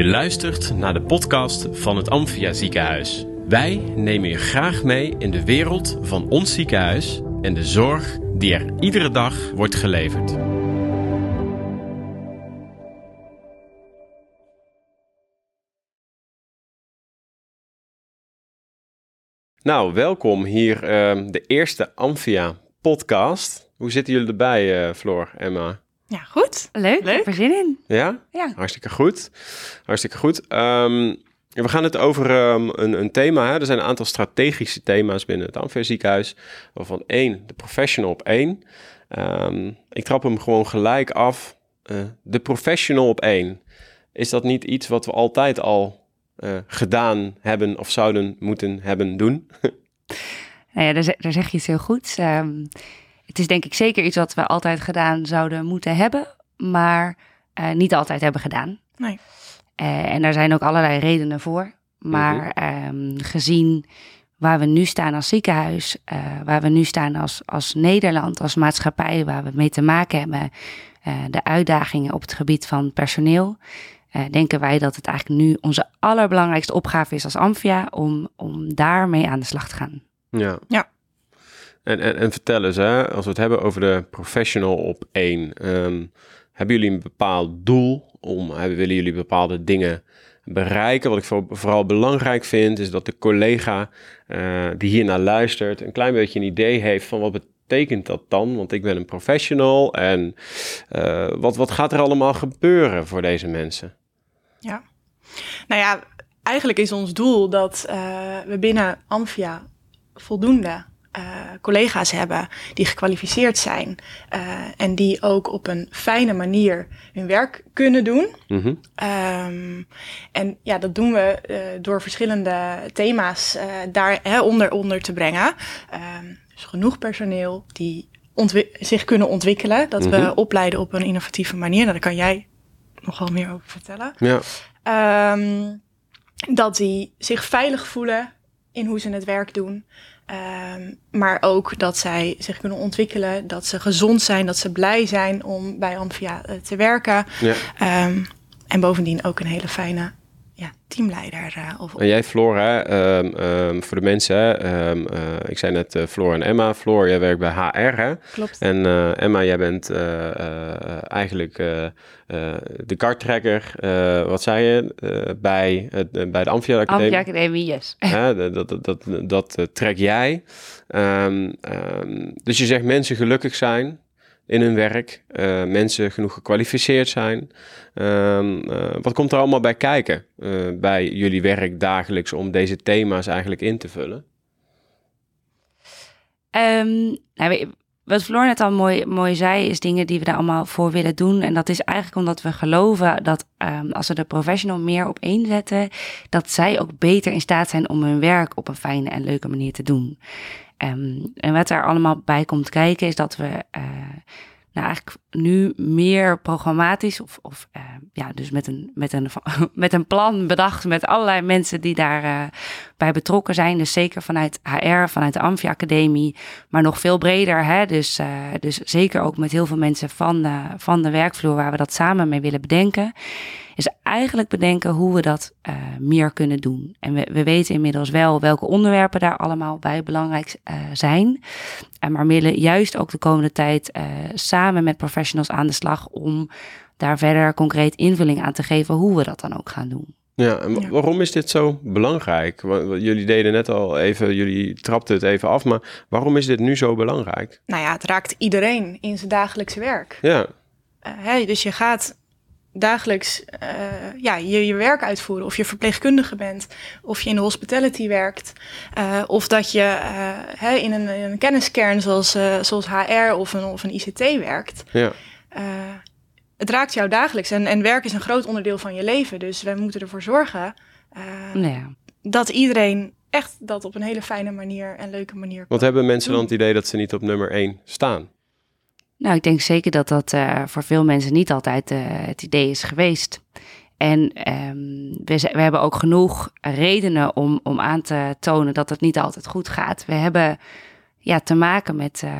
Je luistert naar de podcast van het Amphia Ziekenhuis. Wij nemen je graag mee in de wereld van ons ziekenhuis en de zorg die er iedere dag wordt geleverd. Nou, welkom hier uh, de eerste Amphia podcast. Hoe zitten jullie erbij, uh, Floor, Emma? Ja, goed. Leuk, Leuk. er zin in. Ja? Ja. Hartstikke goed. Hartstikke goed. Um, we gaan het over um, een, een, thema. Hè. Er zijn een aantal strategische thema's binnen het Amphia ziekenhuis. Waarvan één, de professional op één. Um, ik trap hem gewoon gelijk af. Uh, de professional op één. Is dat niet iets wat we altijd al uh, gedaan hebben of zouden moeten hebben doen? nou ja, daar, daar zeg je iets heel goed. Um, het is denk ik zeker iets wat we altijd gedaan zouden moeten hebben, maar uh, niet altijd hebben gedaan. Nee. Uh, en daar zijn ook allerlei redenen voor. Maar um, gezien waar we nu staan als ziekenhuis, uh, waar we nu staan als, als Nederland, als maatschappij, waar we mee te maken hebben, de uitdagingen op het gebied van personeel, denken wij dat het eigenlijk nu onze allerbelangrijkste opgave is als Amphia om, om daarmee aan de slag te gaan. Ja. ja. En, en, en vertel eens, hè, als we het hebben over de professional op één. Um, hebben jullie een bepaald doel? Om, hebben, willen jullie bepaalde dingen bereiken? Wat ik vooral belangrijk vind, is dat de collega uh, die hiernaar luistert... een klein beetje een idee heeft van wat betekent dat dan? Want ik ben een professional en uh, wat, wat gaat er allemaal gebeuren voor deze mensen? Ja, nou ja, eigenlijk is ons doel dat uh, we binnen Amphia voldoende uh, collega's hebben die gekwalificeerd zijn uh, en die ook op een fijne manier hun werk kunnen doen. Mm -hmm. um, en ja, dat doen we uh, door verschillende thema's daar hè, onder, onder te brengen. Um, dus genoeg personeel die zich kunnen ontwikkelen, dat mm -hmm. we opleiden op een innovatieve manier. Nou, daar kan jij nog wel meer over vertellen. Ja. Um, dat die zich veilig voelen in hoe ze het werk doen. Um, maar ook dat zij zich kunnen ontwikkelen, dat ze gezond zijn, dat ze blij zijn om bij Amphia uh, te werken. Ja. Um, en bovendien ook een hele fijne teamleider. Uh, of... En jij, Floor, hè, um, voor de mensen, hè, uh, ik zei net uh, Floor en Emma. Floor, jij werkt bij HR, hè? Klopt. En uh, Emma, jij bent eigenlijk de karttrekker, wat zei je, bij, het, bij de Amphia Academie? Amphia Academie, yes. dat, dat, dat, dat, dat trek jij. Um, dus je zegt mensen gelukkig zijn, in hun werk, uh, mensen genoeg gekwalificeerd zijn. Um, uh, wat komt er allemaal bij kijken uh, bij jullie werk dagelijks om deze thema's eigenlijk in te vullen? Um, nou, wat Floor net al mooi, mooi zei, is dingen die we daar allemaal voor willen doen. En dat is eigenlijk omdat we geloven dat um, als we de professional meer op één zetten, dat zij ook beter in staat zijn om hun werk op een fijne en leuke manier te doen. Um, en wat daar allemaal bij komt kijken, is dat we uh, nou eigenlijk nu meer programmatisch of, of uh, ja, dus met een, met, een, met een plan bedacht met allerlei mensen die daarbij uh, bij betrokken zijn. Dus zeker vanuit HR, vanuit de Amphia Academie, maar nog veel breder. Hè? Dus, dus zeker ook met heel veel mensen van van de werkvloer waar we dat samen mee willen bedenken. Is eigenlijk bedenken hoe we dat uh, meer kunnen doen. En we, we weten inmiddels wel welke onderwerpen daar allemaal bij belangrijk uh, zijn. En maar willen juist ook de komende tijd uh, samen met professionals aan de slag om daar verder concreet invulling aan te geven hoe we dat dan ook gaan doen. Ja, en waarom is dit zo belangrijk? Jullie deden net al even, jullie trapten het even af, maar waarom is dit nu zo belangrijk? Nou ja, het raakt iedereen in zijn dagelijkse werk. Ja. Uh, hey, dus je gaat dagelijks uh, ja, je, je werk uitvoeren. Of je verpleegkundige bent, of je in de hospitality werkt. Uh, of dat je uh, hè, in, een, in, een, kenniskern zoals, zoals HR of een, of een ICT werkt. Ja. het raakt jou dagelijks. En, en werk is een groot onderdeel van je leven. Dus wij moeten ervoor zorgen ja. dat iedereen echt dat op een hele fijne manier en leuke manier Want hebben mensen dan het idee dat ze niet op nummer 1 staan? Nou, ik denk zeker dat dat uh, voor veel mensen niet altijd uh, het idee is geweest. En um, we, we, hebben ook genoeg redenen om, om aan te tonen dat het niet altijd goed gaat. We hebben ja, te maken met, uh,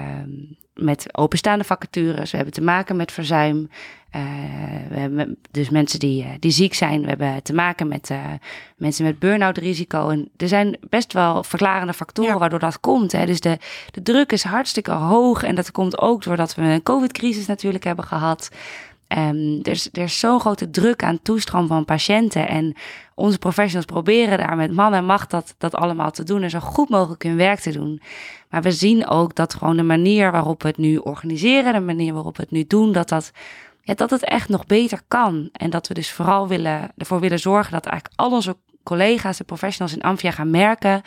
met openstaande vacatures, we hebben te maken met verzuim. Uh, we hebben dus mensen die, die ziek zijn. We hebben te maken met uh, mensen met burn-out risico. En er zijn best wel verklarende factoren waardoor dat komt. Hè. Dus de, de druk is hartstikke hoog. En dat komt ook doordat we een COVID-crisis natuurlijk hebben gehad. Um, er, is, er is zo'n grote druk aan toestroom van patiënten. En onze professionals proberen daar met man en macht dat, dat allemaal te doen. En zo goed mogelijk hun werk te doen. Maar we zien ook dat gewoon de manier waarop we het nu organiseren, de manier waarop we het nu doen, dat, dat, ja, dat het echt nog beter kan. En dat we dus vooral willen, ervoor willen zorgen dat eigenlijk al onze collega's, de professionals in Amphia gaan merken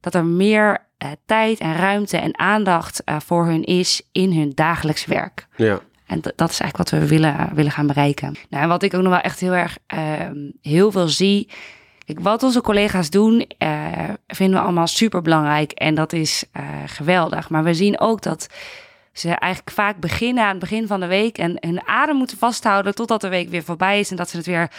dat er meer uh, tijd en ruimte en aandacht uh, voor hun is in hun dagelijks werk. Ja. En dat is eigenlijk wat we willen, willen gaan bereiken. Nou, en wat ik ook nog wel echt heel erg uh, heel veel zie. Wat onze collega's doen, uh, vinden we allemaal super belangrijk. En dat is uh, geweldig. Maar we zien ook dat ze eigenlijk vaak beginnen aan het begin van de week en hun adem moeten vasthouden totdat de week weer voorbij is en dat ze het weer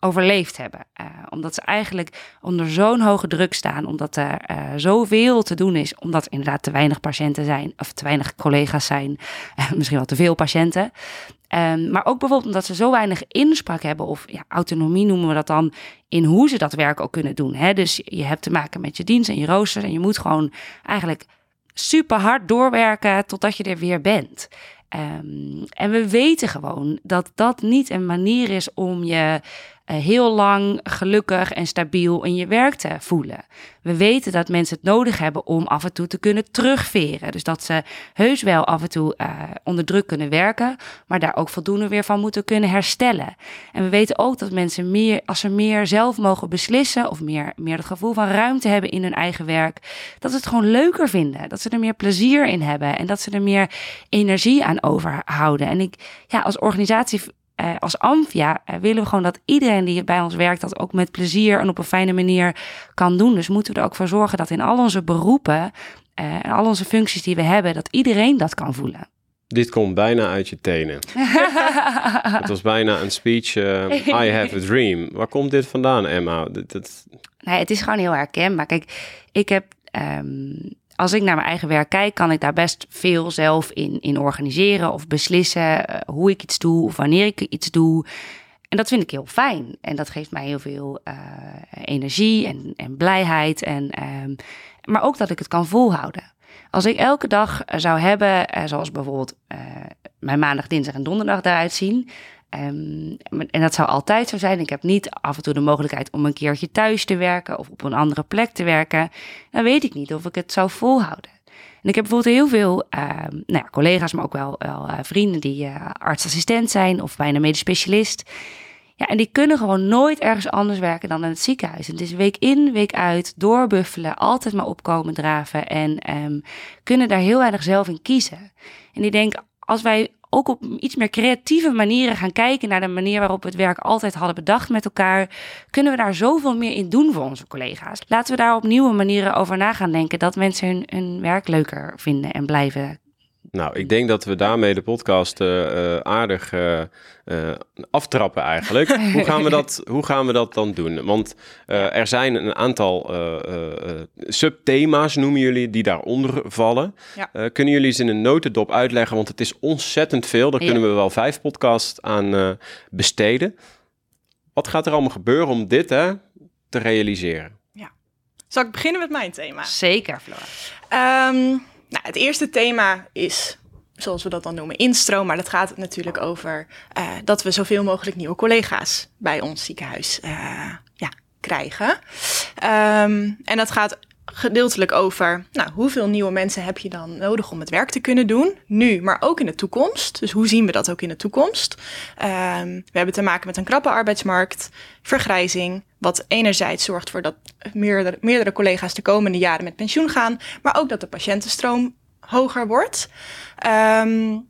overleefd hebben. Uh, omdat ze eigenlijk onder zo'n hoge druk staan, omdat er uh, zoveel te doen is, omdat er inderdaad te weinig patiënten zijn of te weinig collega's zijn, uh, misschien wel te veel patiënten. Um, maar ook bijvoorbeeld omdat ze zo weinig inspraak hebben, of ja, autonomie noemen we dat dan, in hoe ze dat werk ook kunnen doen. Hè? Dus je hebt te maken met je dienst en je rooster en je moet gewoon eigenlijk super hard doorwerken totdat je er weer bent. Um, en we weten gewoon dat dat niet een manier is om je heel lang gelukkig en stabiel in je werk te voelen. We weten dat mensen het nodig hebben om af en toe te kunnen terugveren. Dus dat ze heus wel af en toe uh, onder druk kunnen werken, maar daar ook voldoende weer van moeten kunnen herstellen. En we weten ook dat mensen meer, als ze meer zelf mogen beslissen of meer, meer het gevoel van ruimte hebben in hun eigen werk, dat ze het gewoon leuker vinden. Dat ze er meer plezier in hebben en dat ze er meer energie aan overhouden. En ik, ja, als organisatie uh, als Amphia uh, willen we gewoon dat iedereen die bij ons werkt dat ook met plezier en op een fijne manier kan doen. Dus moeten we er ook voor zorgen dat in al onze beroepen uh, en al onze functies die we hebben, dat iedereen dat kan voelen. Dit komt bijna uit je tenen. Het was bijna een speech. I have a dream. Waar komt dit vandaan, Emma? Dat, dat... Nee, het is gewoon heel herkenbaar. Kijk, ik heb um, als ik naar mijn eigen werk kijk, kan ik daar best veel zelf in, in organiseren of beslissen uh, hoe ik iets doe of wanneer ik iets doe. En dat vind ik heel fijn. En dat geeft mij heel veel uh, energie en, en blijheid. En, um, maar ook dat ik het kan volhouden. Als ik elke dag zou hebben, zoals bijvoorbeeld mijn maandag, dinsdag en donderdag eruit zien, Um, en dat zou altijd zo zijn. Ik heb niet af en toe de mogelijkheid om een keertje thuis te werken of op een andere plek te werken. Dan weet ik niet of ik het zou volhouden. En ik heb bijvoorbeeld heel veel uh, nou ja, collega's, maar ook wel, wel uh, vrienden die uh, artsassistent zijn of bijna medisch specialist. Ja, en die kunnen gewoon nooit ergens anders werken dan in het ziekenhuis. En het is week in, week uit, doorbuffelen, altijd maar opkomen draven en um, kunnen daar heel weinig zelf in kiezen. En die denken, als wij ook op iets meer creatieve manieren gaan kijken naar de manier waarop we het werk altijd hadden bedacht met elkaar, kunnen we daar zoveel meer in doen voor onze collega's. Laten we daar op nieuwe manieren over na gaan denken dat mensen hun, hun werk leuker vinden en blijven nou, ik denk dat we daarmee de podcast uh, aardig uh, aftrappen eigenlijk. hoe, gaan we dat, hoe gaan we dat dan doen? Want er zijn een aantal subthema's, noemen jullie, die daaronder vallen. Ja. kunnen jullie ze in een notendop uitleggen? Want het is ontzettend veel. Daar kunnen we wel vijf podcasts aan besteden. Wat gaat er allemaal gebeuren om dit hè, te realiseren? Ja. Zal ik beginnen met mijn thema? Zeker, Flora. Um, nou, het eerste thema is, zoals we dat dan noemen, instroom. Maar dat gaat natuurlijk over uh, dat we zoveel mogelijk nieuwe collega's bij ons ziekenhuis uh, ja, krijgen. Um, en dat gaat gedeeltelijk over nou, hoeveel nieuwe mensen heb je dan nodig om het werk te kunnen doen. Nu, maar ook in de toekomst. Dus hoe zien we dat ook in de toekomst? Um, we hebben te maken met een krappe arbeidsmarkt, vergrijzing. Wat enerzijds zorgt voor dat meerdere, meerdere collega's de komende jaren met pensioen gaan. Maar ook dat de patiëntenstroom hoger wordt. Um,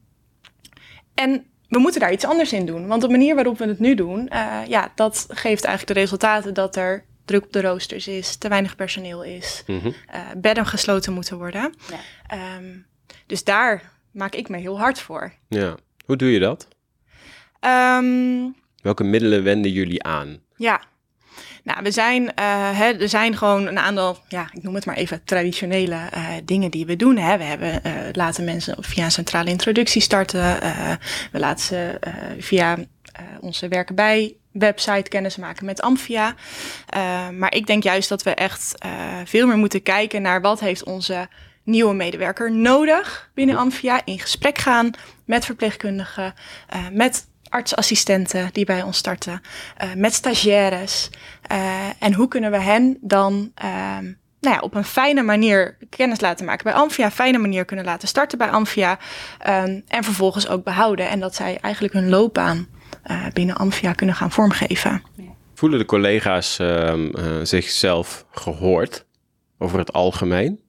en we moeten daar iets anders in doen. Want de manier waarop we het nu doen, uh, ja, dat geeft eigenlijk de resultaten dat er druk op de roosters is, te weinig personeel is, mm -hmm. uh, bedden gesloten moeten worden. Ja. Um, dus daar maak ik me heel hard voor. Ja, hoe doe je dat? Um, Welke middelen wenden jullie aan? Ja, Nou, we zijn, uh, hè, er zijn gewoon een aantal, ja, ik noem het maar even traditionele uh, dingen die we doen. Hè. We hebben, uh, laten mensen via een centrale introductie starten. we laten ze via onze werken bij website kennis maken met Amphia. maar ik denk juist dat we echt veel meer moeten kijken naar wat heeft onze nieuwe medewerker nodig binnen Amphia. In gesprek gaan met verpleegkundigen, met artsassistenten die bij ons starten, met stagiaires. En hoe kunnen we hen dan uh, nou ja, op een fijne manier kennis laten maken bij Amphia, fijne manier kunnen laten starten bij Amphia ehm, en vervolgens ook behouden. En dat zij eigenlijk hun loopbaan binnen Amphia kunnen gaan vormgeven. Voelen de collega's ehm, zichzelf gehoord over het algemeen?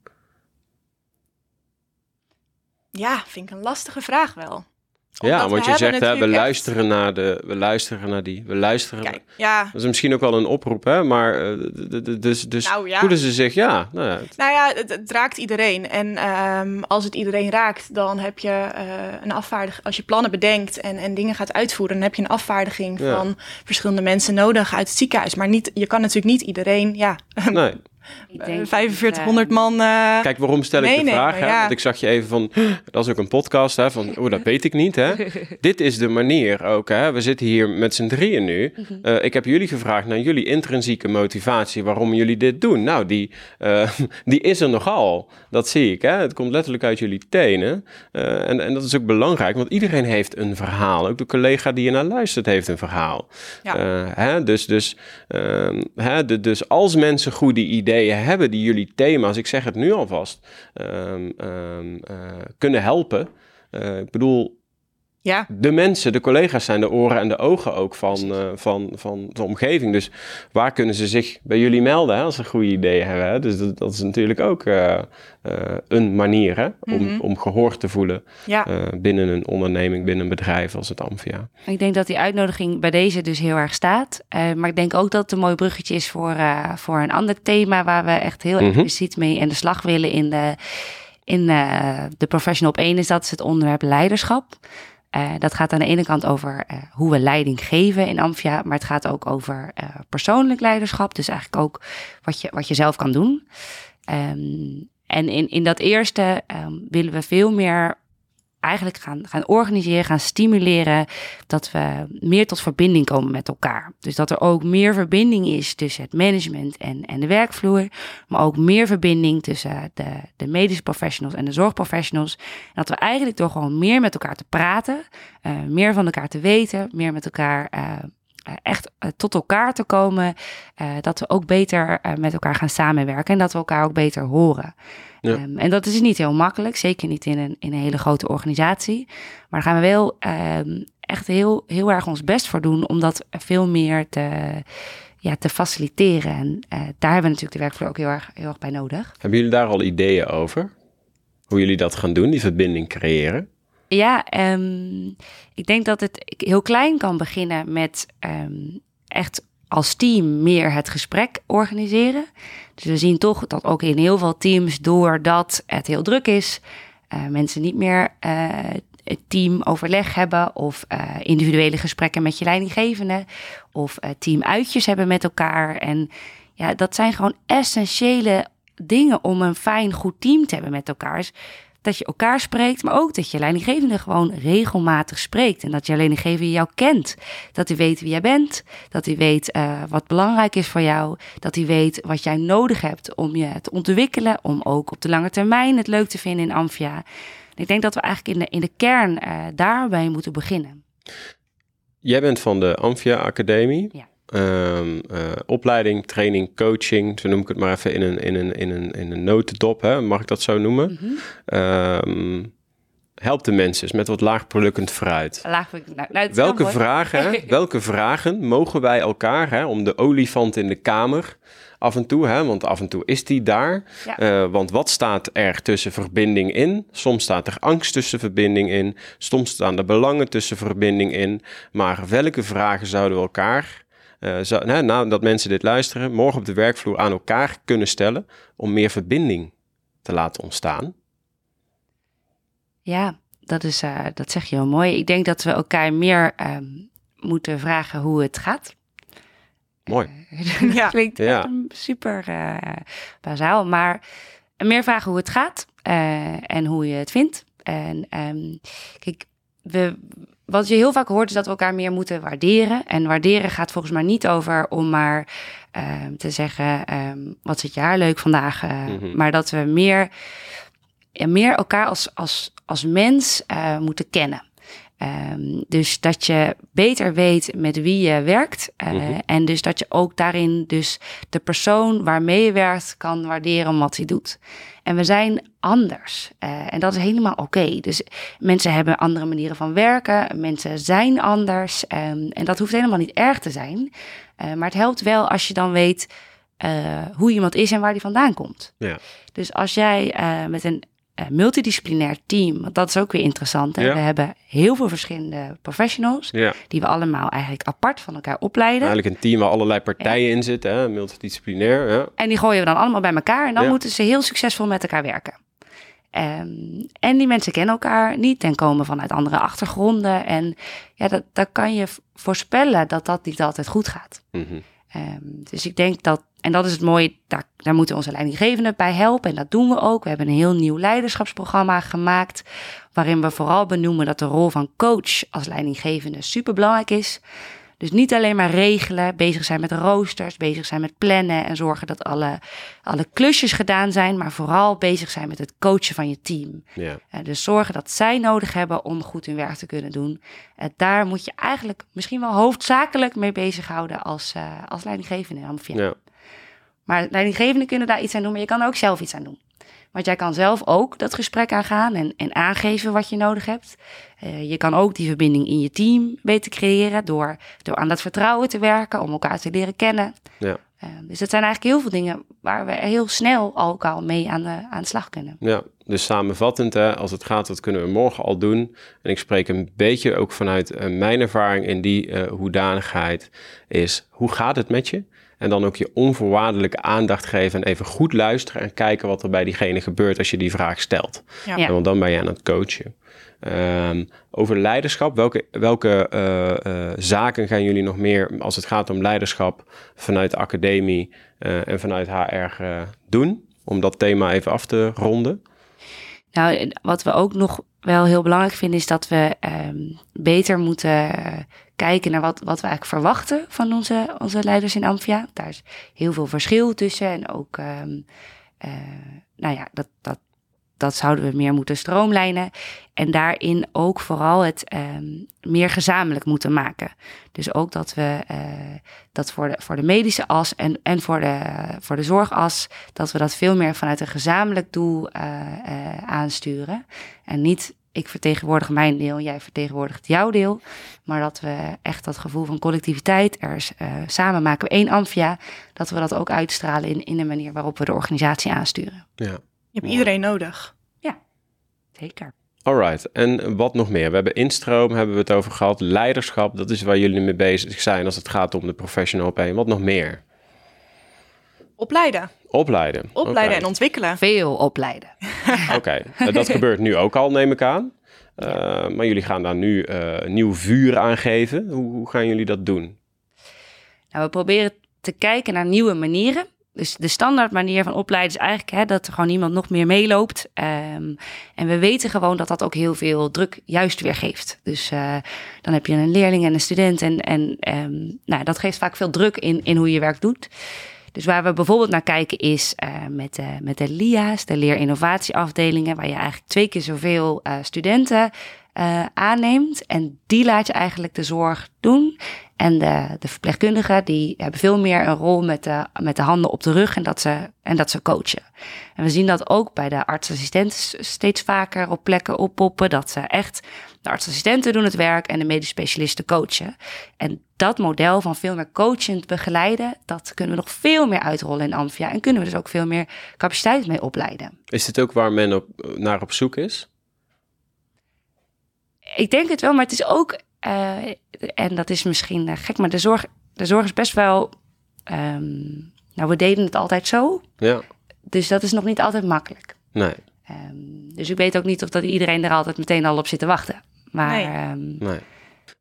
Ja, vind ik een lastige vraag wel ja, want je zegt, hè, we luisteren naar de, we luisteren naar die, we luisteren. Kijk, ja. Dat is misschien ook wel een oproep, hè? Maar uh, dus, dus nou, ja. voelen ze zich, ja. Nou ja, het... nou ja, het, raakt iedereen. En um, als het iedereen raakt, dan heb je uh, een afvaardiging. Als je plannen bedenkt en, en dingen gaat uitvoeren, dan heb je een afvaardiging ja. van verschillende mensen nodig uit het ziekenhuis. Maar niet, je kan natuurlijk niet iedereen, ja. Nee. Ik denk 4500 eh, man. Uh... Kijk, waarom stel ik de vraag? Hè? Want ik zag je even van, dat is ook een podcast, hè? Van, oh, dat weet ik niet, hè? Dit is de manier ook, hè? We zitten hier met z'n drieën nu. Uh, ik heb jullie gevraagd naar jullie intrinsieke motivatie, waarom jullie dit doen. Nou, die, uh, die is er nogal. Dat zie ik, hè? Het komt letterlijk uit jullie tenen. en, en dat is ook belangrijk, want iedereen heeft een verhaal. Ook de collega die je naar luistert heeft een verhaal. Ja. hè? Dus, dus, ehm, hè? De, dus als mensen goede ideeën hebben die jullie thema's, ik zeg het nu alvast, um, kunnen helpen. Uh, ik bedoel, ja. de mensen, de collega's zijn de oren en de ogen ook van, uh, van, van de omgeving. Dus waar kunnen ze zich bij jullie melden hè, als ze goede ideeën hebben? Hè? Dus dat, dat, is natuurlijk ook uh, uh, een manier hè, om, mm -hmm. om gehoord te voelen ja. binnen een onderneming, binnen een bedrijf als het Amphia. Ik denk dat die uitnodiging bij deze dus heel erg staat. maar ik denk ook dat het een mooi bruggetje is voor, voor een ander thema waar we echt heel mm -hmm. expliciet mee aan de slag willen in de, in de Professional op 1 is dat is het onderwerp leiderschap. Uh, dat gaat aan de ene kant over uh, hoe we leiding geven in Amphia, maar het gaat ook over uh, persoonlijk leiderschap. Dus eigenlijk ook wat je, wat je zelf kan doen. Um, en in, in dat eerste um, willen we veel meer eigenlijk gaan, gaan organiseren, gaan stimuleren dat we meer tot verbinding komen met elkaar. Dus dat er ook meer verbinding is tussen het management en, en de werkvloer, maar ook meer verbinding tussen de, de medische professionals en de zorgprofessionals. En dat we eigenlijk door gewoon meer met elkaar te praten, uh, meer van elkaar te weten, meer met elkaar uh, echt uh, tot elkaar te komen, dat we ook beter met elkaar gaan samenwerken en dat we elkaar ook beter horen. Ja. Um, en dat is niet heel makkelijk, zeker niet in een, in een hele grote organisatie. Maar daar gaan we wel um, echt heel, heel erg ons best voor doen om dat veel meer te, ja, te faciliteren. En uh, daar hebben we natuurlijk de werkvloer ook heel erg, heel erg bij nodig. Hebben jullie daar al ideeën over? Hoe jullie dat gaan doen, die verbinding creëren? Ja, um, ik denk dat het heel klein kan beginnen met echt als team meer het gesprek organiseren. Dus we zien toch dat ook in heel veel teams, doordat het heel druk is, uh, mensen niet meer uh, het teamoverleg hebben of uh, individuele gesprekken met je leidinggevende of teamuitjes hebben met elkaar. En ja, dat zijn gewoon essentiële dingen om een fijn, goed team te hebben met elkaar. Dus dat je elkaar spreekt, maar ook dat je leidinggevende gewoon regelmatig spreekt. En dat je leidinggevende jou kent. Dat hij weet wie jij bent, dat hij weet uh, wat belangrijk is voor jou, dat hij weet wat jij nodig hebt om je te ontwikkelen, om ook op de lange termijn het leuk te vinden in Amphia. Ik denk dat we eigenlijk in de, in de kern uh, daarbij moeten beginnen. Jij bent van de Amphia Academie. Ja. Um, uh, opleiding, training, coaching, zo noem ik het maar even in een, in een, in een, in een notendop, hè, mag ik dat zo noemen? Mm -hmm. um, helpt de mensen met wat laagproducent fruit. Laag, nou, nou, welke, vragen, welke vragen mogen wij elkaar, hè, om de olifant in de kamer af en toe, hè, want af en toe is die daar. Ja. Uh, want wat staat er tussen verbinding in? Soms staat er angst tussen verbinding in, soms staan er belangen tussen verbinding in. Maar welke vragen zouden we elkaar uh, zo, nou, nadat mensen dit luisteren, morgen op de werkvloer aan elkaar kunnen stellen om meer verbinding te laten ontstaan? Ja, dat, is, uh, dat zeg je heel mooi. Ik denk dat we elkaar meer um, moeten vragen hoe het gaat. Mooi. Ja. Klinkt Ja. een super eh bazaal. Maar meer vragen hoe het gaat eh, en hoe je het vindt. En ehm, kijk, we, wat je heel vaak hoort is dat we elkaar meer moeten waarderen. En waarderen gaat volgens mij niet over om maar ehm, te zeggen... ehm, wat zit je haar leuk vandaag? eh, Mhm. Maar dat we meer, ja, meer elkaar als, als, als mens eh, moeten kennen. Ehm, dus dat je beter weet met wie je werkt. eh, Mhm. En dus dat je ook daarin dus de persoon waarmee je werkt kan waarderen wat hij doet. En we zijn anders. eh, en dat is helemaal oké. Dus mensen hebben andere manieren van werken. Mensen zijn anders. ehm, en dat hoeft helemaal niet erg te zijn. Eh, maar het helpt wel als je dan weet hoe iemand is en waar die vandaan komt. Ja. Dus als jij met een eh, multidisciplinair team, want dat is ook weer interessant. Hè? Ja. We hebben heel veel verschillende professionals Ja, die we allemaal eigenlijk apart van elkaar opleiden. eigenlijk een team waar allerlei partijen in zitten, hè? multidisciplinair. Ja. En die gooien we dan allemaal bij elkaar en dan moeten ze heel succesvol met elkaar werken. Ehm, en die mensen kennen elkaar niet en komen vanuit andere achtergronden. En ja, dat, dat kan je voorspellen dat dat niet altijd goed gaat. Mhm. Ehm, dus ik denk dat, en dat is het mooie, daar, daar moeten onze leidinggevenden bij helpen. En dat doen we ook. We hebben een heel nieuw leiderschapsprogramma gemaakt. Waarin we vooral benoemen dat de rol van coach als leidinggevende superbelangrijk is. Dus niet alleen maar regelen, bezig zijn met roosters, bezig zijn met plannen en zorgen dat alle, alle klusjes gedaan zijn. Maar vooral bezig zijn met het coachen van je team. ja. Eh, dus zorgen dat zij nodig hebben om goed hun werk te kunnen doen. Eh, daar moet je eigenlijk misschien wel hoofdzakelijk mee bezighouden als, eh, als leidinggevende ja. Maar leidinggevenden kunnen daar iets aan doen, maar je kan er ook zelf iets aan doen. Want jij kan zelf ook dat gesprek aangaan en, en aangeven wat je nodig hebt. Eh, je kan ook die verbinding in je team beter creëren door, door aan dat vertrouwen te werken, om elkaar te leren kennen. Ja. Eh, dus dat zijn eigenlijk heel veel dingen waar we heel snel ook al mee aan de, aan de slag kunnen. Ja, dus samenvattend, hè, als het gaat, dat kunnen we morgen al doen. En ik spreek een beetje ook vanuit eh, mijn ervaring in die hoedanigheid, is hoe gaat het met je? En dan ook je onvoorwaardelijke aandacht geven en even goed luisteren en kijken wat er bij diegene gebeurt als je die vraag stelt. Ja. Want dan ben je aan het coachen. Ehm, over leiderschap, welke, welke eh, eh, zaken gaan jullie nog meer als het gaat om leiderschap vanuit de academie eh, en vanuit HR eh, doen? Om dat thema even af te ronden. Nou, wat we ook nog wel heel belangrijk vinden, is dat we ehm, beter moeten kijken naar wat, wat we eigenlijk verwachten van onze, onze leiders in Amphia. Daar is heel veel verschil tussen. En ook, ehm, eh, nou ja, dat, dat, dat zouden we meer moeten stroomlijnen. En daarin ook vooral het ehm, meer gezamenlijk moeten maken. Dus ook dat we eh, dat voor de, voor de medische as en, en voor, de, voor de zorgas, dat we dat veel meer vanuit een gezamenlijk doel eh, aansturen. En niet ik vertegenwoordig mijn deel, jij vertegenwoordigt jouw deel. Maar dat we echt dat gevoel van collectiviteit, er is, eh, samen maken we één Amphia, dat we dat ook uitstralen in, in de manier waarop we de organisatie aansturen. Ja. Je hebt iedereen nodig. Zeker. Alright, en wat nog meer? We hebben instroom, hebben we het over gehad. Leiderschap, dat is waar jullie mee bezig zijn als het gaat om de professional op één. Wat nog meer? Opleiden. Opleiden. Opleiden en ontwikkelen. Veel opleiden. Oké, Eh, dat gebeurt nu ook al, neem ik aan. Eh, maar jullie gaan daar nu eh, nieuw vuur aan geven. Hoe, hoe gaan jullie dat doen? Nou, we proberen te kijken naar nieuwe manieren. Dus de standaard manier van opleiden is eigenlijk hè, dat er gewoon iemand nog meer meeloopt. Ehm, en we weten gewoon dat dat ook heel veel druk juist weer geeft. Dus eh, dan heb je een leerling en een student. En, en ehm, nou, dat geeft vaak veel druk in, in hoe je werk doet. Dus waar we bijvoorbeeld naar kijken is eh, met, de, met de LIA's, de leerinnovatieafdelingen, waar je eigenlijk twee keer zoveel eh, studenten aanneemt. En die laat je eigenlijk de zorg doen. En de, de verpleegkundigen die hebben veel meer een rol met de, met de handen op de rug en dat, ze, en dat ze coachen. En we zien dat ook bij de artsassistenten steeds vaker op plekken oppoppen. Dat ze echt, de artsassistenten doen het werk en de medisch specialisten coachen. En dat model van veel meer coachend begeleiden, dat kunnen we nog veel meer uitrollen in Amphia. En kunnen we dus ook veel meer capaciteit mee opleiden. Is dit ook waar men op, naar op zoek is? Ik denk het wel, maar het is ook, eh, en dat is misschien eh, gek, maar de zorg, de zorg is best wel, ehm, nou we deden het altijd zo, Ja, dus dat is nog niet altijd makkelijk. nee, Ehm, dus ik weet ook niet of dat iedereen er altijd meteen al op zit te wachten. Maar Nee. ehm, nee.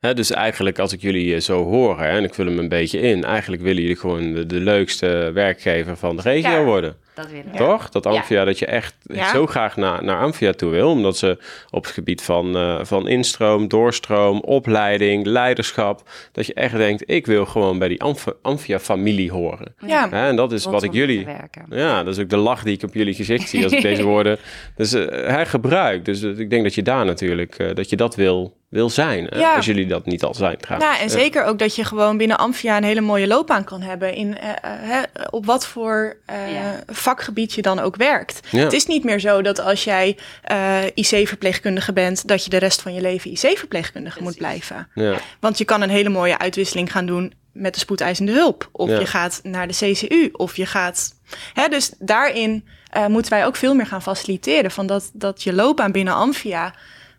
Hè, dus eigenlijk als ik jullie eh, zo hoor hè, en ik vul hem een beetje in, eigenlijk willen jullie gewoon de, de leukste werkgever van de regio Ja. worden. Dat willen we. Toch? Dat. Amphia, dat je echt zo graag naar, naar Amphia toe wil. Omdat ze op het gebied van, eh, van instroom, doorstroom, opleiding, leiderschap... dat je echt denkt, ik wil gewoon bij die Amph- Amphia-familie horen. Ja. Hè, en dat is wat ik jullie... Ja, dat is ook de lach die ik op jullie gezicht zie als ik deze woorden dus, eh, hergebruik. Dus eh, ik denk dat je daar natuurlijk, dat je dat wil, wil zijn. Ja. Als jullie dat niet al zijn trouwens. Nou, en zeker ook dat je gewoon binnen Amphia een hele mooie loopbaan kan hebben. In, eh, eh, hè, op wat voor eh, Ja. vakgebied je dan ook werkt. Ja. Het is niet meer zo dat als jij eh, IC-verpleegkundige bent, dat je de rest van je leven IC-verpleegkundige moet blijven. Ja, Want je kan een hele mooie uitwisseling gaan doen met de spoedeisende hulp. Of Ja. je gaat naar de CCU. Of je gaat. Hè, dus daarin eh, moeten wij ook veel meer gaan faciliteren. Van dat, dat je loopbaan binnen Amphia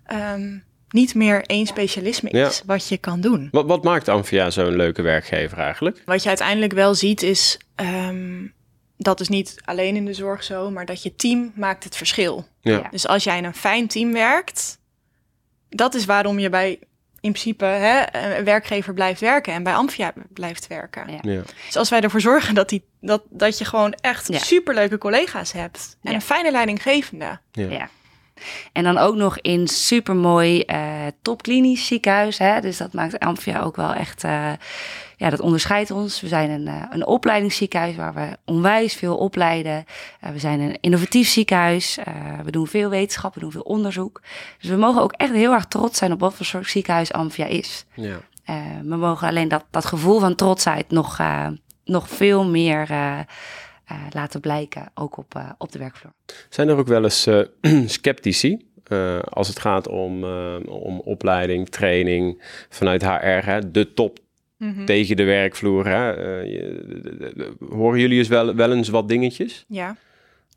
ehm, niet meer één specialisme is wat je kan doen. Wat, wat maakt Amphia zo'n leuke werkgever eigenlijk? Wat je uiteindelijk wel ziet is. ehm, dat is niet alleen in de zorg zo, maar dat je team maakt het verschil. Ja. Dus als jij in een fijn team werkt, dat is waarom je bij in principe hè, een werkgever blijft werken en bij Amphia blijft werken. Ja. Ja. Dus als wij ervoor zorgen dat, die, dat, dat je gewoon echt Ja. superleuke collega's hebt en Ja. een fijne leidinggevende. Ja. En dan ook nog in supermooi eh topklinisch ziekenhuis. Hè? Dus dat maakt Amphia ook wel echt... eh, ja, dat onderscheidt ons. We zijn een, eh, een opleidingsziekenhuis waar we onwijs veel opleiden. We zijn een innovatief ziekenhuis. We doen veel wetenschap, we doen veel onderzoek. Dus we mogen ook echt heel erg trots zijn op wat voor soort ziekenhuis Amphia is. Ja. We mogen alleen dat, dat gevoel van trotsheid nog, nog veel meer laten blijken, ook op, eh, op de werkvloer. Zijn er ook wel eens eh, sceptici eh, als het gaat om, eh, om opleiding, training vanuit HR, hè, de top tegen de werkvloer? Hè? Eh, je- de- de- de- horen jullie eens wel, wel eens wat dingetjes? Ja.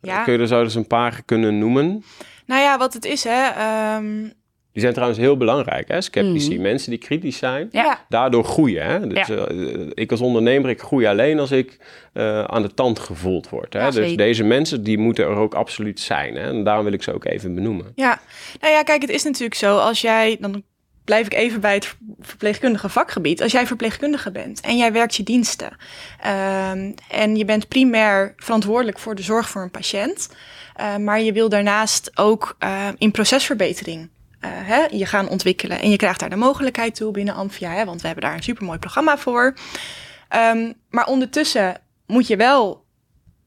Ja. Kun je er zo eens een paar kunnen noemen? Nou ja, wat het is, hè. ehm, Die zijn trouwens heel belangrijk, hè? sceptici. Mhm. Mensen die kritisch zijn, Ja. daardoor groeien. Hè? Dus, Ja. eh, ik als ondernemer, ik groei alleen als ik eh, aan de tand gevoeld word. Hè? Ja, dus zeker. deze mensen, die moeten er ook absoluut zijn. Hè? En daarom wil ik ze ook even benoemen. Ja, nou ja, kijk, het is natuurlijk zo als jij, dan blijf ik even bij het verpleegkundige vakgebied. Als jij verpleegkundige bent en jij werkt je diensten ehm, en je bent primair verantwoordelijk voor de zorg voor een patiënt, eh, maar je wil daarnaast ook in procesverbetering hè, je gaan ontwikkelen en je krijgt daar de mogelijkheid toe binnen Amphia, hè, want we hebben daar een supermooi programma voor. Ehm, maar ondertussen moet je wel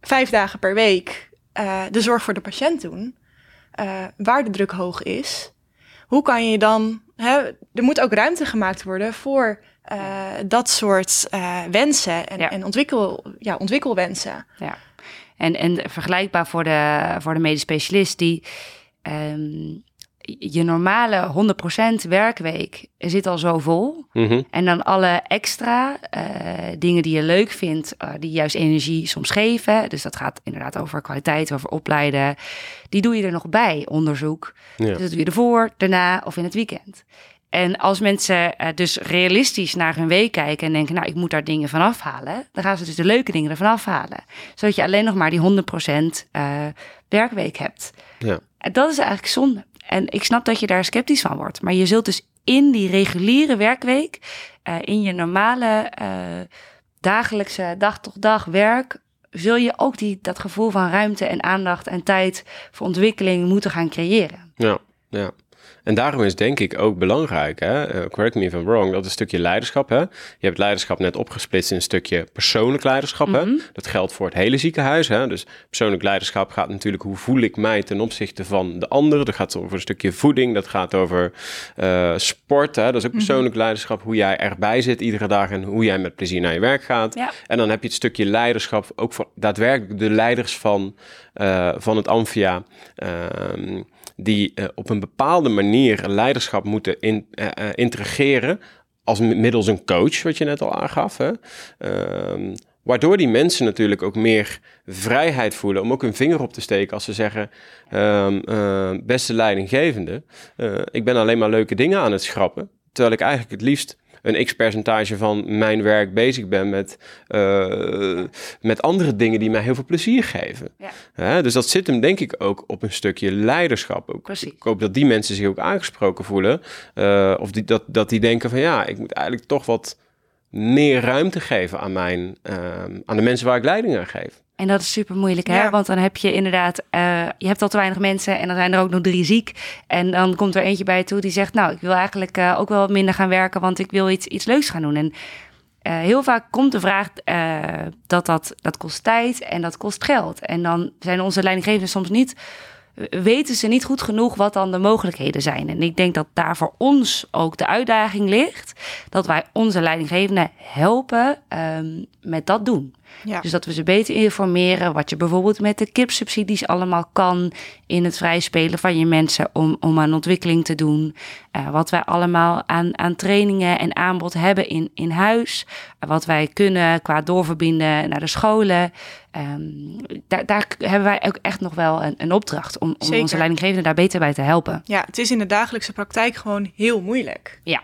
vijf dagen per week eh, de zorg voor de patiënt doen eh, waar de druk hoog is, hoe kan je dan. Hè, er moet ook ruimte gemaakt worden voor eh, dat soort eh, wensen en, Ja. en ontwikkel, ja, ontwikkelwensen. Ja. En, en vergelijkbaar voor de, voor de medisch specialist die ehm, je normale 100% werkweek zit al zo vol. Mhm. En dan alle extra eh, dingen die je leuk vindt, eh, die juist energie soms geven. Dus dat gaat inderdaad over kwaliteit, over opleiden. Die doe je er nog bij, onderzoek. Ja. Dus dat doe je ervoor, daarna of in het weekend. En als mensen eh, dus realistisch naar hun week kijken en denken, nou, ik moet daar dingen van afhalen, dan gaan ze dus de leuke dingen ervan afhalen. Zodat je alleen nog maar die 100% eh, werkweek hebt. Ja. En dat is eigenlijk zonde. En ik snap dat je daar sceptisch van wordt. Maar je zult dus in die reguliere werkweek, eh, in je normale eh, dagelijkse dag tot dag werk, zul je ook die, dat gevoel van ruimte en aandacht en tijd voor ontwikkeling moeten gaan creëren. Ja, ja. En daarom is denk ik ook belangrijk, hè? eh, correct me if I'm wrong, dat een stukje leiderschap. Hè? Je hebt leiderschap net opgesplitst in een stukje persoonlijk leiderschap. hè? Dat geldt voor het hele ziekenhuis. Hè? Dus persoonlijk leiderschap gaat natuurlijk hoe voel ik mij ten opzichte van de ander. Dat gaat over een stukje voeding, dat gaat over eh, sport. Hè? Dat is ook persoonlijk leiderschap, hoe jij erbij zit iedere dag en hoe jij met plezier naar je werk gaat. Ja. En dan heb je het stukje leiderschap ook voor daadwerkelijk de leiders van, eh, van het Amphia. ehm, die eh, op een bepaalde manier leiderschap moeten in, eh, integreren. Als middels een coach, wat je net al aangaf. Hè? Ehm, waardoor die mensen natuurlijk ook meer vrijheid voelen om ook hun vinger op te steken als ze zeggen: ehm, eh, Beste leidinggevende, ik ben alleen maar leuke dingen aan het schrappen. Terwijl ik eigenlijk het liefst een x percentage van mijn werk bezig ben met, uh, met andere dingen die mij heel veel plezier geven. Ja. dus dat zit hem denk ik ook op een stukje leiderschap. Ook. Precies. Ik hoop dat die mensen zich ook aangesproken voelen. Uh, of die, dat, dat die denken van ja, ik moet eigenlijk toch wat meer ruimte geven aan, mijn, uh, aan de mensen waar ik leiding aan geef. En dat is super moeilijk, hè? Ja. Want dan heb je inderdaad, uh, je hebt al te weinig mensen en dan zijn er ook nog drie ziek. En dan komt er eentje bij je toe die zegt, nou, ik wil eigenlijk uh, ook wel minder gaan werken, want ik wil iets, iets leuks gaan doen. En uh, heel vaak komt de vraag dat, dat dat kost tijd en dat kost geld. En dan zijn onze leidinggevenden soms niet weten ze niet goed genoeg wat dan de mogelijkheden zijn. En ik denk dat daar voor ons ook de uitdaging ligt. Dat wij onze leidinggevenden helpen um, met dat doen. Ja. Dus dat we ze beter informeren wat je bijvoorbeeld met de kipsubsidies allemaal kan in het vrijspelen van je mensen om, om aan ontwikkeling te doen. Uh, wat wij allemaal aan, aan trainingen en aanbod hebben in, in huis. Uh, wat wij kunnen qua doorverbinden naar de scholen. Um, daar, daar hebben wij ook echt nog wel een, een opdracht om, om onze leidinggevenden daar beter bij te helpen. Ja, het is in de dagelijkse praktijk gewoon heel moeilijk. Ja.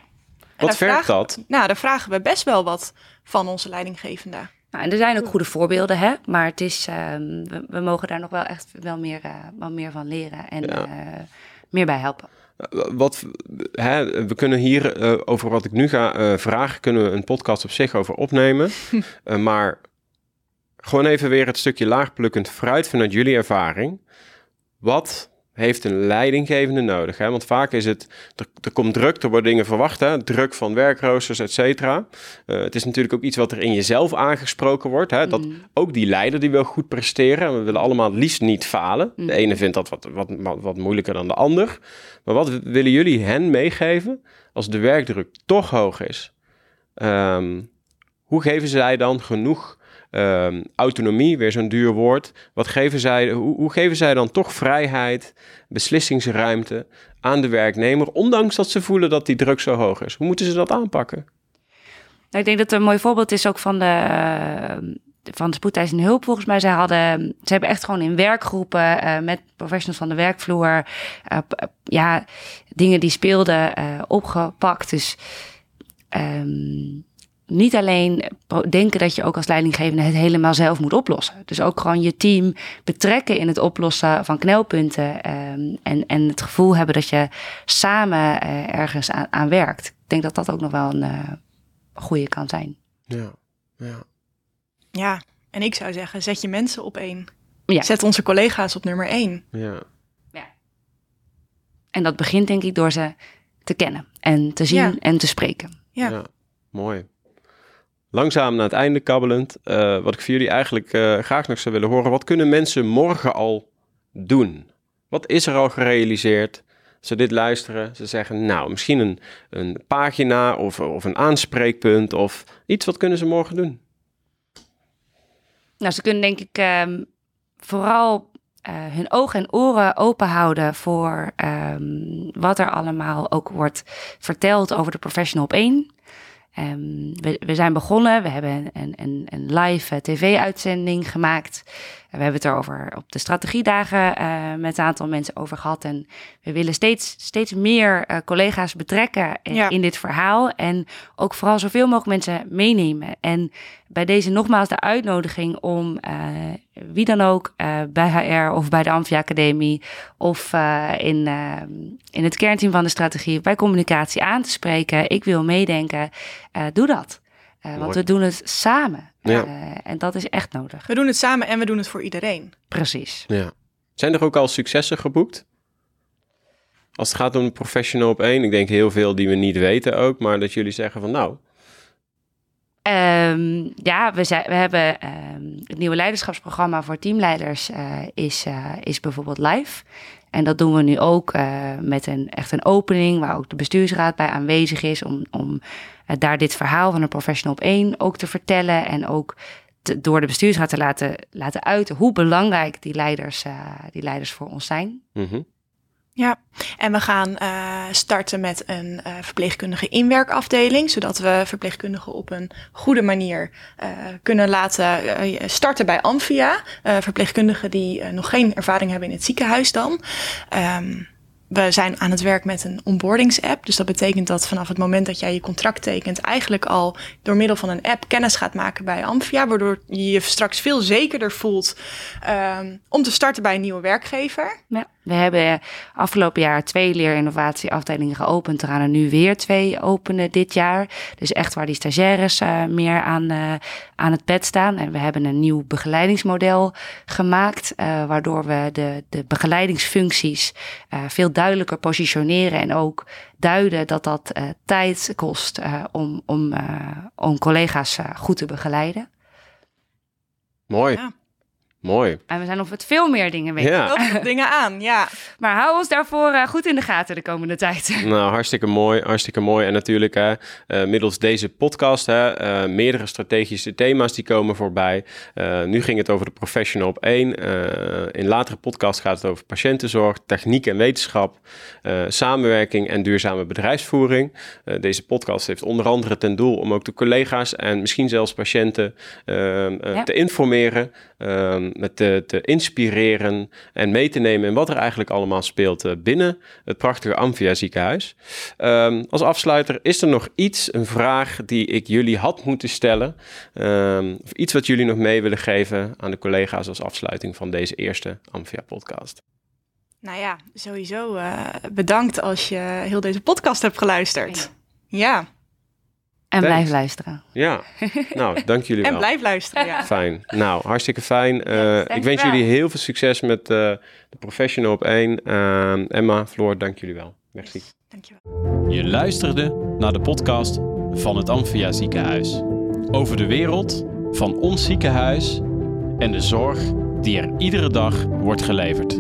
wat vergt dat? Nou, daar vragen we best wel wat van onze leidinggevenden. Nou, en er zijn ook goede voorbeelden, hè? maar het is, uh, we, we, mogen daar nog wel echt wel meer, uh, wel meer van leren en ja. uh, meer bij helpen. Wat, hè, we kunnen hier over wat ik nu ga vragen, kunnen we een podcast op zich over opnemen. maar gewoon even weer het stukje laagplukkend fruit vanuit jullie ervaring. Wat heeft een leidinggevende nodig. Hè? Want vaak is het, er, er komt druk, er worden dingen verwacht, hè? druk van werkroosters, et cetera. Uh, het is natuurlijk ook iets wat er in jezelf aangesproken wordt. Hè? Dat Mm. ook die leider die wil goed presteren. En we willen allemaal het liefst niet falen. Mm. De ene vindt dat wat, wat, wat, wat moeilijker dan de ander. Maar wat willen jullie hen meegeven als de werkdruk toch hoog is? Um, hoe geven zij dan genoeg Um, autonomie, weer zo'n duur woord. Wat geven zij, hoe, hoe, geven zij dan toch vrijheid, beslissingsruimte aan de werknemer, ondanks dat ze voelen dat die druk zo hoog is? Hoe moeten ze dat aanpakken? Nou, ik denk dat een mooi voorbeeld is ook van de, van de spoedeisende hulp. Volgens mij, zij hadden, ze hebben echt gewoon in werkgroepen uh, met professionals van de werkvloer, uh, ja, dingen die speelden opgepakt. Dus. Um, niet alleen denken dat je ook als leidinggevende het helemaal zelf moet oplossen. Dus ook gewoon je team betrekken in het oplossen van knelpunten. Um, en, en het gevoel hebben dat je samen uh, ergens aan, aan, werkt. Ik denk dat dat ook nog wel een uh, goede kan zijn. Ja, ja. Ja, en ik zou zeggen, zet je mensen op één. Ja. Zet onze collega's op nummer één. Ja. ja. En dat begint denk ik door ze te kennen en te zien Ja. en te spreken. Ja. Ja, mooi. Langzaam naar het einde kabbelend. Uh, wat ik voor jullie eigenlijk uh, graag nog zou willen horen. Wat kunnen mensen morgen al doen? Wat is er al gerealiseerd? Ze dit luisteren, ze zeggen, nou, misschien een, een pagina of, of een aanspreekpunt of iets. Wat kunnen ze morgen doen? Nou, ze kunnen denk ik um, vooral uh, hun ogen en oren open houden voor um, wat er allemaal ook wordt verteld over de professional op één. Um, we, we, zijn begonnen, we hebben een, een, een live uh, tv-uitzending gemaakt. We hebben het erover op de strategiedagen uh, met een aantal mensen over gehad. En we willen steeds, steeds meer uh, collega's betrekken Ja. in dit verhaal. En ook vooral zoveel mogelijk mensen meenemen. En bij deze nogmaals de uitnodiging om uh, wie dan ook uh, bij HR of bij de Amphia Academie of uh, in, in het kernteam van de strategie bij communicatie aan te spreken. Ik wil meedenken. Uh, doe dat. Uh, want we doen het samen. Ja. Uh, en dat is echt nodig. We doen het samen en we doen het voor iedereen. Precies. Ja. Zijn er ook al successen geboekt? Als het gaat om een professional op één, ik denk heel veel die we niet weten ook, maar dat jullie zeggen van nou. Um, ja, we, zijn, we hebben um, het nieuwe leiderschapsprogramma voor teamleiders uh, is, uh, is bijvoorbeeld live. En dat doen we nu ook uh, met een, echt een opening waar ook de bestuursraad bij aanwezig is om, om daar dit verhaal van een professional op één ook te vertellen en ook door de bestuursraad te laten, laten uiten hoe belangrijk die leiders, die leiders voor ons zijn. -hmm. Ja, en we gaan uh, starten met een uh, verpleegkundige inwerkafdeling, zodat we verpleegkundigen op een goede manier uh, kunnen laten starten bij Amphia. verpleegkundigen die nog geen ervaring hebben in het ziekenhuis dan. Um, we zijn aan het werk met een onboardingsapp. Dus dat betekent dat vanaf het moment dat jij je contract tekent, eigenlijk al door middel van een app kennis gaat maken bij Amphia. Waardoor je je straks veel zekerder voelt um, om te starten bij een nieuwe werkgever. Ja. We hebben afgelopen jaar twee leerinnovatieafdelingen geopend. Er gaan er nu weer twee openen dit jaar. Dus echt waar die stagiaires uh, meer aan, uh, aan het bed staan. En we hebben een nieuw begeleidingsmodel gemaakt. Uh, waardoor we de, de begeleidingsfuncties veel duidelijker positioneren. En ook duiden dat dat tijd kost om, om, om collega's goed te begeleiden. Mooi. Ja. Mooi. En we zijn nog met veel meer dingen weten. Ja. dingen aan, ja. Maar hou ons daarvoor uh, goed in de gaten de komende tijd. Nou, hartstikke mooi, hartstikke mooi. En natuurlijk, hè, uh, middels deze podcast, hè, uh, meerdere strategische thema's die komen voorbij. nu ging het over de professional op één. in latere podcast gaat het over patiëntenzorg, techniek en wetenschap, samenwerking en duurzame bedrijfsvoering. deze podcast heeft onder andere ten doel om ook de collega's en misschien zelfs patiënten ja. te informeren. Ehm, met te, te, inspireren en mee te nemen in wat er eigenlijk allemaal speelt eh, binnen het prachtige Amphia ziekenhuis. Ehm, als afsluiter, is er nog iets, een vraag die ik jullie had moeten stellen? Um, of iets wat jullie nog mee willen geven aan de collega's als afsluiting van deze eerste Amphia podcast? Nou ja, sowieso uh, bedankt als je heel deze podcast hebt geluisterd. ja. En blijf luisteren. Ja, nou, dank jullie wel. En blijf luisteren, ja. Fijn. Nou, hartstikke fijn. Uh, ik wens jullie heel veel succes met uh, de Professional op 1. Uh, ehm, Emma, Floor, dank jullie wel. Merci. Dankjewel. Je luisterde naar de podcast van het Amphia Ziekenhuis. Over de wereld van ons ziekenhuis en de zorg die er iedere dag wordt geleverd.